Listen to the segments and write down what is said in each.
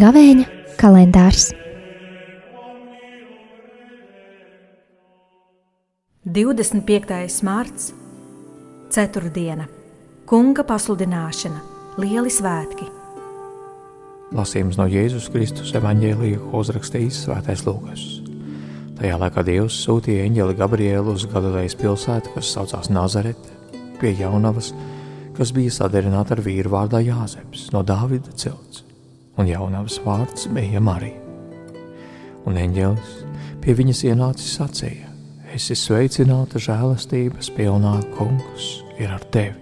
Gavēņa kalendārs 25. mārts, Ceturtdiena, Kunga pasludināšana, Lieli svētki. Lasījums no Jēzus Kristus evanģēlīja, ko uzrakstījis Svētais Lūkas. Tajā laikā Dievs sūtīja eņģeli Gabrielu uz Galilejas pilsētu, kas saucās Nazarete, pie jaunavas, kas bija sadarināta ar vīru vārdā Jāzeps no Dāvida cilts, un jaunavas vārds bija Marija. Un eņģelis pie viņas ienācis sacīja: Esi sveicināta žēlastības pilnā kungs ir ar tevi.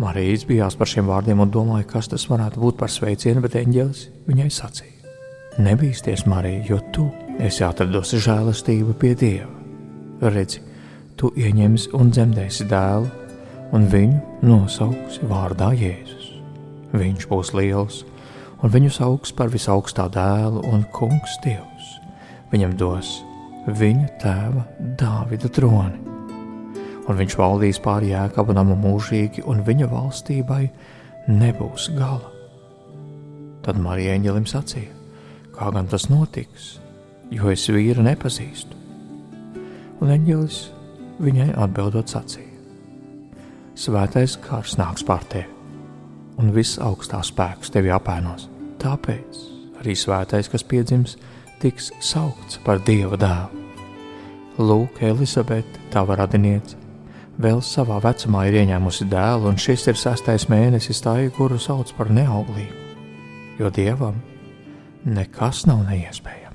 Marija izbijās par šiem vārdiem un domāja, kas tas varētu būt par sveicienu, bet eņģelis viņai sacīja: Nebīsties, Marija, jo tu esi atradusi žēlastību pie Dieva. Redzi, tu ieņemsi un dzemdēsi dēlu, un viņu nosauksi vārdā Jēzus. Viņš būs liels, un viņu sauks par visaugstā dēlu un kungs Dievs. Viņam dos viņa tēva Dāvida troni, un viņš valdīs pāri jēkabu namu mūžīgi, un viņa valstībai nebūs gala. Tad Marija Eņģelim sacīja: Kā gan tas notiks? jo es vīru nepazīstu. Un eņģelis viņai atbildot sacīja: Svētais kārs nāks pār tevi, un viss augstā spēks tevi apēnos. Tāpēc arī svētais, kas piedzims, tiks saukts par Dieva dēlu. Lūk, Elizabete, tava radiniece, vēl savā vecumā ir ieņēmusi dēlu, un šis ir sastais mēnesis tā, kuru sauc par neauglīgu, jo Dievam nekas nav neiespējams.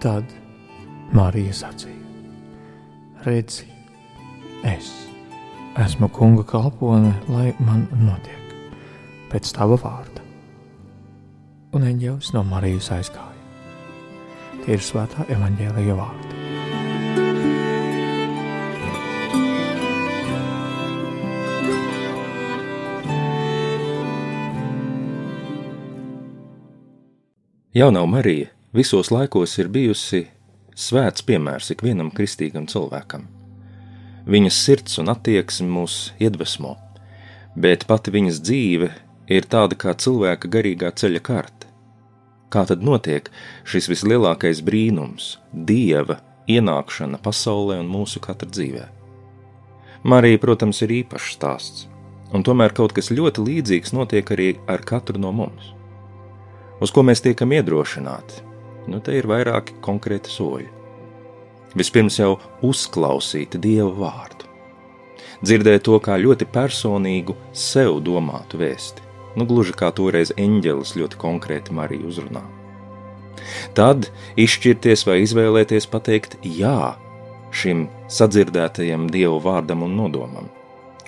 Tad Marija sacīja: Redzi, es esmu kunga kalpone, lai man notiek pēc tava vārda. Un eņģēlis no Marijas aizgāja. Tie ir svētā evaņģēlīja vārdi. Jaunā Marija visos laikos ir bijusi svēts piemērs ikvienam kristīgam cilvēkam. Viņas sirds un attieksme mūs iedvesmo, bet pati viņas dzīve ir tāda kā cilvēka garīgā ceļa karte. Kā tad notiek šis vislielākais brīnums, dieva ienākšana pasaulē un mūsu katra dzīvē? Marija, protams, ir īpašs stāsts, un tomēr kaut kas ļoti līdzīgs notiek arī ar katru no mums. Uz ko mēs tiekam iedrošināti, Nu, te ir vairāki konkrēti soļi. Vispirms jau uzklausīt Dieva vārdu, dzirdēt to kā ļoti personīgu, sev domātu vēsti, nu, gluži kā toreiz eņģelis ļoti konkrēti Mariju uzrunā. Tad izšķirties vai izvēlēties pateikt jā šim sadzirdētajam Dieva vārdam un nodomam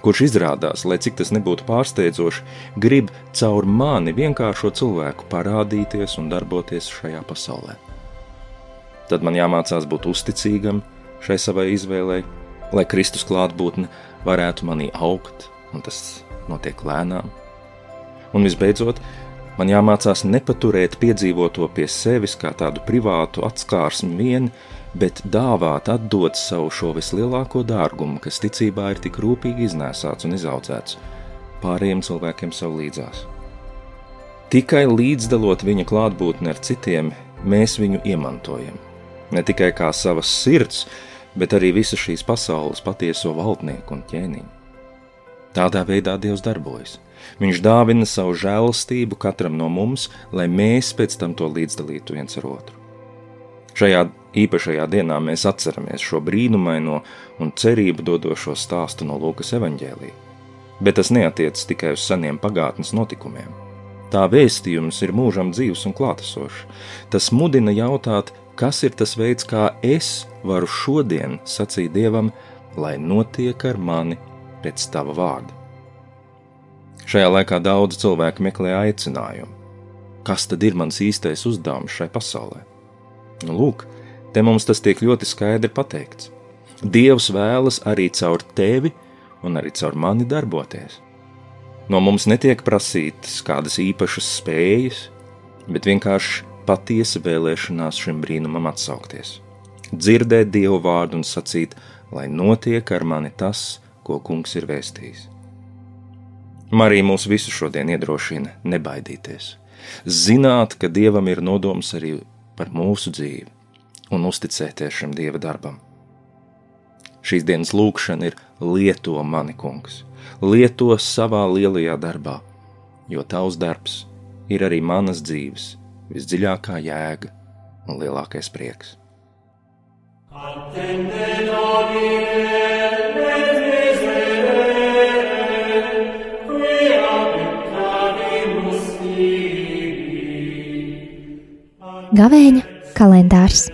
kurš izrādās, lai cik tas nebūtu pārsteidzoši, grib caur mani vienkāršo cilvēku parādīties un darboties šajā pasaulē. Tad man jāmācās būt uzticīgam šai savai izvēlei, lai Kristus klātbūtne varētu manī augt, un tas notiek lēnām. Un visbeidzot, man jāmācās nepaturēt piedzīvoto pie sevis kā tādu privātu atskārsmi vien, bet dāvāt, atdot savu šo vislielāko dārgumu, kas ticībā ir tik rūpīgi iznēsāts un izaudzēts, pārējiem cilvēkiem sev līdzās. Tikai līdzdalot viņa klātbūtni ar citiem, mēs viņu iemantojam. Ne tikai kā savas sirds, bet arī visu šīs pasaules patieso valdnieku un ķēniņu. Tādā veidā Dievs darbojas. Viņš dāvina savu žēlastību katram no mums, lai mēs pēc tam to līdzdalītu viens ar otru. Šajā īpašajā dienā mēs atceramies šo brīnumaino un cerību dodošo stāstu no Lūkas evanģēlī. Bet tas neatiecas tikai uz seniem pagātnes notikumiem. Tā vēstījums ir mūžam dzīves un klātesošs. Tas mudina jautāt, kas ir tas veids, kā es varu šodien sacīt Dievam, lai notiek ar mani pēc tava vārda. Šajā laikā daudz cilvēku meklē aicinājumu. Kas tad ir mans īstais uzdevums šai pasaulē? Nu, lūk, te mums tas tiek ļoti skaidri pateikts. Dievs vēlas arī caur tevi un arī caur mani darboties. No mums netiek prasītas kādas īpašas spējas, bet vienkārši patiesa vēlēšanās šim brīnumam atsaukties, dzirdēt Dievu vārdu un sacīt, lai notiek ar mani tas, ko Kungs ir vēstījis. Marija mūs visus šodien iedrošina nebaidīties, zināt, ka Dievam ir nodoms arī par mūsu dzīvi un uzticēties šim Dieva darbam. Šīs dienas lūkšana ir lieto mani kungs, lieto savā lielajā darbā, jo tavs darbs ir arī manas dzīves visdziļākā jēga un lielākais prieks. Gavēņa kalendārs